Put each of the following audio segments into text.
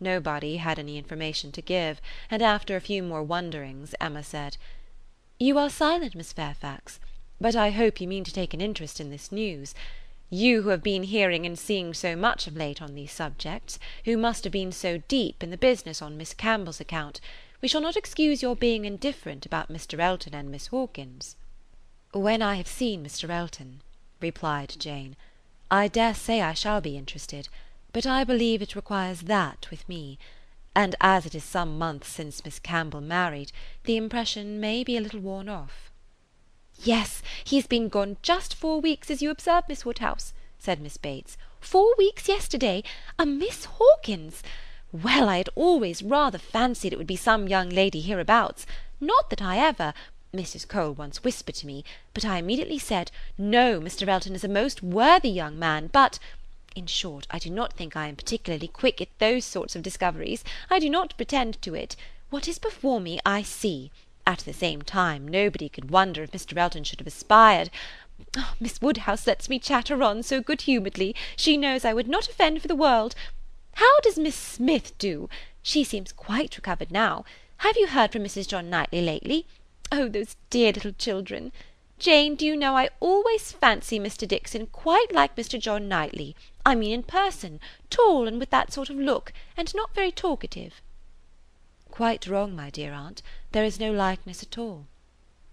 Nobody had any information to give, and after a few more wonderings Emma said: "You are silent, Miss Fairfax; but I hope you mean to take an interest in this news. You who have been hearing and seeing so much of late on these subjects, who must have been so deep in the business on Miss Campbell's account, we shall not excuse your being indifferent about Mr. Elton and Miss Hawkins." "When I have seen Mr. Elton," replied Jane, "I dare say I shall be interested but I believe it requires that with me; and as it is some months since Miss Campbell married, the impression may be a little worn off." "Yes, he has been gone just four weeks, as you observe, Miss Woodhouse," said Miss Bates. "Four weeks yesterday. A Miss Hawkins! Well, I had always rather fancied it would be some young lady hereabouts; not that I ever Mrs. Cole once whispered to me, but I immediately said, No, Mr. Elton is a most worthy young man, but in short, I do not think I am particularly quick at those sorts of discoveries; I do not pretend to it. What is before me I see; at the same time nobody could wonder if Mr. Elton should have aspired oh, Miss Woodhouse lets me chatter on so good humouredly; she knows I would not offend for the world. How does Miss Smith do? She seems quite recovered now. Have you heard from Mrs. John Knightley lately? Oh, those dear little children! Jane, do you know I always fancy Mr. Dixon quite like Mr. John Knightley. I mean in person, tall and with that sort of look, and not very talkative." "Quite wrong, my dear aunt. There is no likeness at all."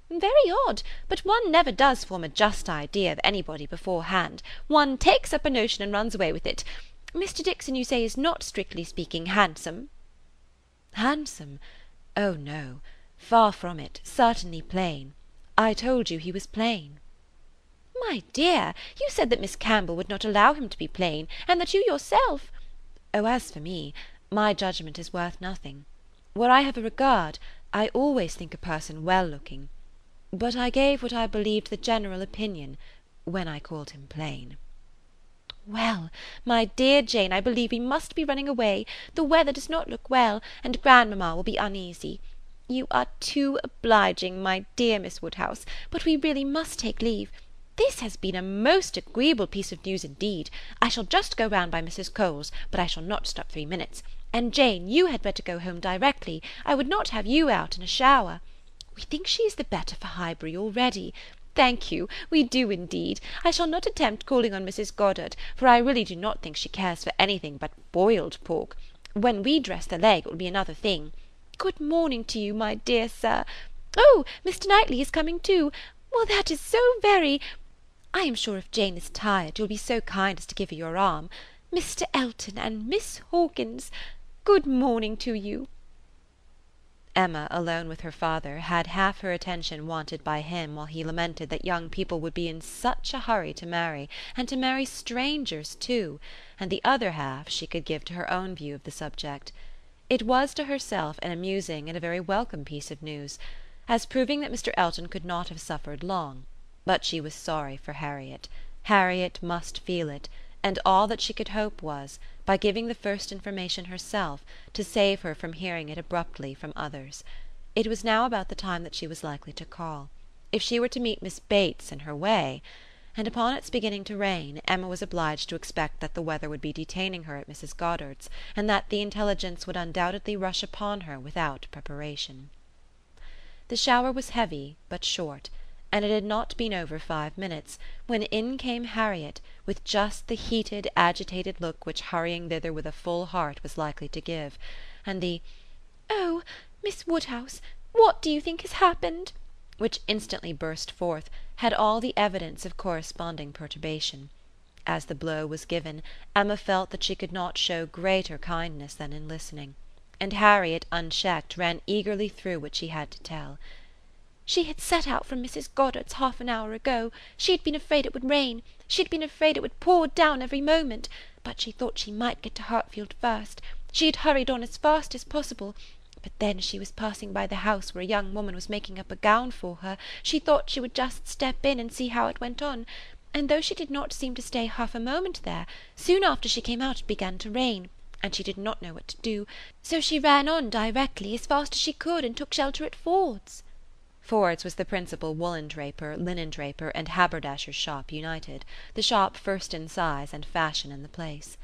"Very odd; but one never does form a just idea of anybody beforehand. One takes up a notion and runs away with it. Mr. Dixon, you say, is not, strictly speaking, handsome?" "Handsome? Oh, no. Far from it; certainly plain. I told you he was plain." "My dear, you said that Miss Campbell would not allow him to be plain, and that you yourself "Oh, as for me, my judgment is worth nothing. Where I have a regard, I always think a person well looking; but I gave what I believed the general opinion when I called him plain." "Well, my dear Jane, I believe we must be running away; the weather does not look well, and grandmama will be uneasy. You are too obliging, my dear Miss Woodhouse, but we really must take leave. This has been a most agreeable piece of news indeed. I shall just go round by Mrs. Cole's, but I shall not stop three minutes. And Jane, you had better go home directly. I would not have you out in a shower. We think she is the better for Highbury already. Thank you, we do indeed. I shall not attempt calling on Mrs. Goddard, for I really do not think she cares for anything but boiled pork. When we dress the leg it will be another thing. Good morning to you, my dear sir. Oh, Mr. Knightley is coming too. Well, that is so very I am sure if Jane is tired you'll be so kind as to give her your arm. Mr. Elton and Miss Hawkins, good morning to you." Emma, alone with her father, had half her attention wanted by him while he lamented that young people would be in such a hurry to marry, and to marry strangers too, and the other half she could give to her own view of the subject. It was to herself an amusing and a very welcome piece of news, as proving that Mr. Elton could not have suffered long. But she was sorry for Harriet. Harriet must feel it, and all that she could hope was, by giving the first information herself, to save her from hearing it abruptly from others. It was now about the time that she was likely to call. If she were to meet Miss Bates in her way and upon its beginning to rain, Emma was obliged to expect that the weather would be detaining her at Mrs. Goddard's, and that the intelligence would undoubtedly rush upon her without preparation. The shower was heavy, but short and it had not been over five minutes, when in came Harriet, with just the heated agitated look which hurrying thither with a full heart was likely to give, and the "Oh, Miss Woodhouse, what do you think has happened?" which instantly burst forth, had all the evidence of corresponding perturbation. As the blow was given, Emma felt that she could not show greater kindness than in listening; and Harriet, unchecked, ran eagerly through what she had to tell. She had set out from Mrs. Goddard's half an hour ago. She had been afraid it would rain; she had been afraid it would pour down every moment; but she thought she might get to Hartfield first. She had hurried on as fast as possible; but then as she was passing by the house where a young woman was making up a gown for her, she thought she would just step in and see how it went on; and though she did not seem to stay half a moment there, soon after she came out it began to rain, and she did not know what to do, so she ran on directly, as fast as she could, and took shelter at Ford's. Ford's was the principal woollen draper, linen draper, and haberdasher's shop united; the shop first in size and fashion in the place.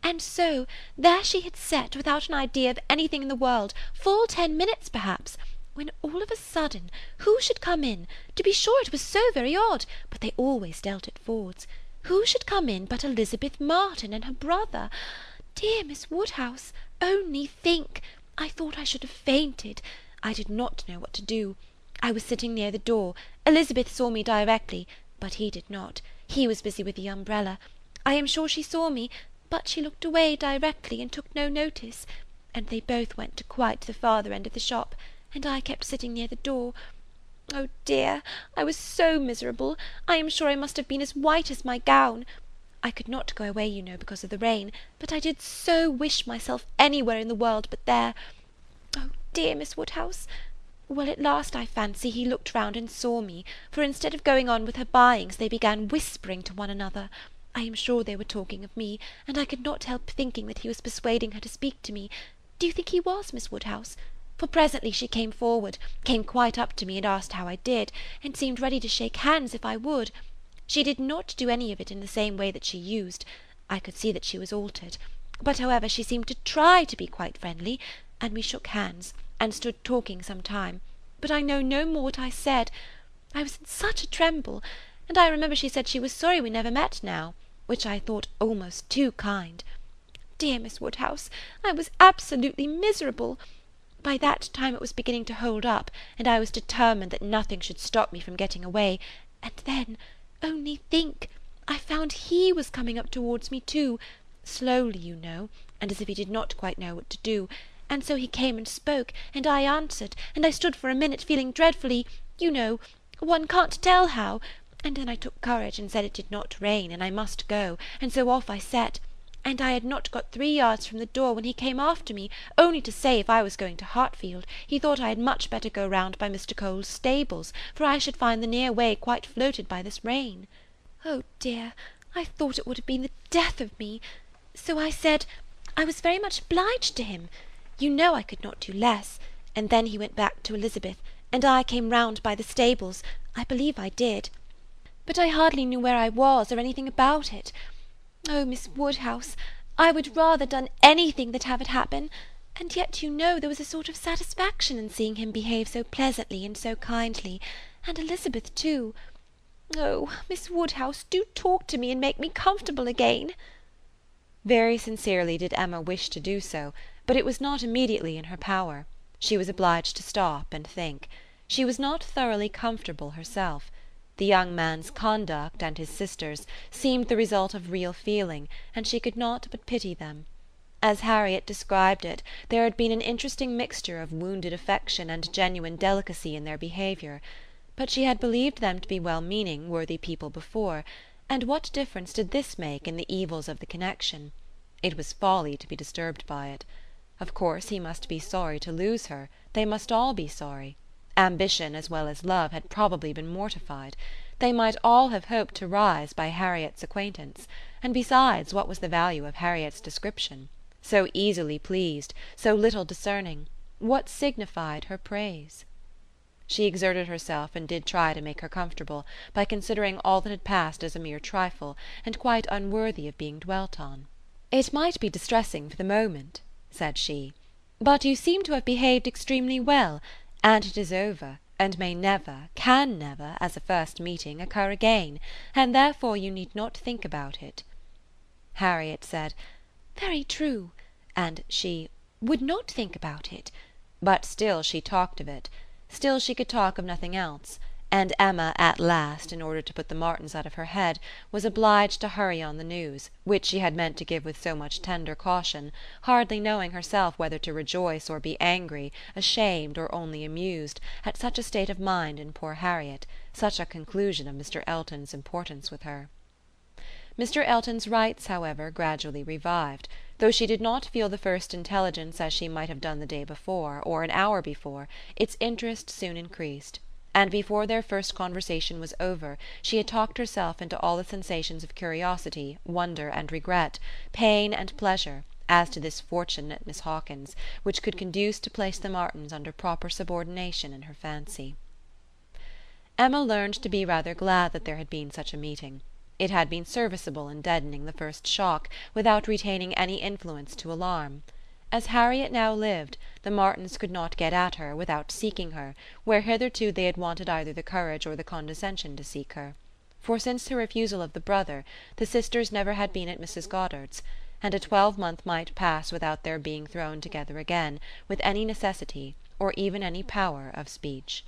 And so there she had sat without an idea of anything in the world, full ten minutes perhaps, when all of a sudden who should come in to be sure it was so very odd, but they always dealt at Ford's who should come in but Elizabeth Martin and her brother. Dear Miss Woodhouse, only think! I thought I should have fainted. I did not know what to do. I was sitting near the door. Elizabeth saw me directly, but he did not. He was busy with the umbrella. I am sure she saw me, but she looked away directly and took no notice, and they both went to quite the farther end of the shop, and I kept sitting near the door. Oh dear, I was so miserable! I am sure I must have been as white as my gown. I could not go away, you know, because of the rain, but I did so wish myself anywhere in the world but there. Oh dear, Miss Woodhouse! Well, at last I fancy he looked round and saw me, for instead of going on with her buyings they began whispering to one another. I am sure they were talking of me, and I could not help thinking that he was persuading her to speak to me. Do you think he was, Miss Woodhouse? For presently she came forward, came quite up to me and asked how I did, and seemed ready to shake hands if I would. She did not do any of it in the same way that she used. I could see that she was altered. But however she seemed to try to be quite friendly, and we shook hands, and stood talking some time, but I know no more what I said. I was in such a tremble and I remember she said she was sorry we never met now, which I thought almost too kind. Dear Miss Woodhouse, I was absolutely miserable. By that time it was beginning to hold up, and I was determined that nothing should stop me from getting away, and then, only think, I found he was coming up towards me too, slowly, you know, and as if he did not quite know what to do, and so he came and spoke, and I answered, and I stood for a minute feeling dreadfully, you know, one can't tell how, and then I took courage and said it did not rain, and I must go, and so off I set. And I had not got three yards from the door when he came after me, only to say if I was going to Hartfield, he thought I had much better go round by Mr. Cole's stables, for I should find the near way quite floated by this rain. Oh dear, I thought it would have been the death of me. So I said I was very much obliged to him. You know I could not do less. And then he went back to Elizabeth, and I came round by the stables. I believe I did but I hardly knew where I was or anything about it. Oh, Miss Woodhouse, I would rather done anything than have it happen, and yet you know there was a sort of satisfaction in seeing him behave so pleasantly and so kindly, and Elizabeth too. Oh, Miss Woodhouse, do talk to me and make me comfortable again. Very sincerely did Emma wish to do so, but it was not immediately in her power. She was obliged to stop and think. She was not thoroughly comfortable herself. The young man's conduct, and his sister's, seemed the result of real feeling, and she could not but pity them. As Harriet described it, there had been an interesting mixture of wounded affection and genuine delicacy in their behaviour; but she had believed them to be well meaning, worthy people before, and what difference did this make in the evils of the connection? It was folly to be disturbed by it. Of course he must be sorry to lose her; they must all be sorry. Ambition as well as love had probably been mortified. They might all have hoped to rise by Harriet's acquaintance; and besides, what was the value of Harriet's description? So easily pleased, so little discerning, what signified her praise? She exerted herself and did try to make her comfortable by considering all that had passed as a mere trifle, and quite unworthy of being dwelt on. "It might be distressing for the moment," said she, "but you seem to have behaved extremely well and it is over, and may never, can never, as a first meeting, occur again, and therefore you need not think about it." Harriet said, "Very true," and she "would not think about it," but still she talked of it; still she could talk of nothing else and Emma at last, in order to put the Martins out of her head, was obliged to hurry on the news, which she had meant to give with so much tender caution, hardly knowing herself whether to rejoice or be angry, ashamed or only amused, at such a state of mind in poor Harriet, such a conclusion of Mr. Elton's importance with her. Mr. Elton's rights, however, gradually revived; though she did not feel the first intelligence as she might have done the day before, or an hour before, its interest soon increased and before their first conversation was over she had talked herself into all the sensations of curiosity, wonder and regret, pain and pleasure, as to this fortunate Miss Hawkins, which could conduce to place the Martins under proper subordination in her fancy. Emma learned to be rather glad that there had been such a meeting. It had been serviceable in deadening the first shock, without retaining any influence to alarm. As Harriet now lived, the Martins could not get at her without seeking her where hitherto they had wanted either the courage or the condescension to seek her. For since her refusal of the brother the sisters never had been at Mrs. Goddard's, and a twelvemonth might pass without their being thrown together again, with any necessity, or even any power, of speech.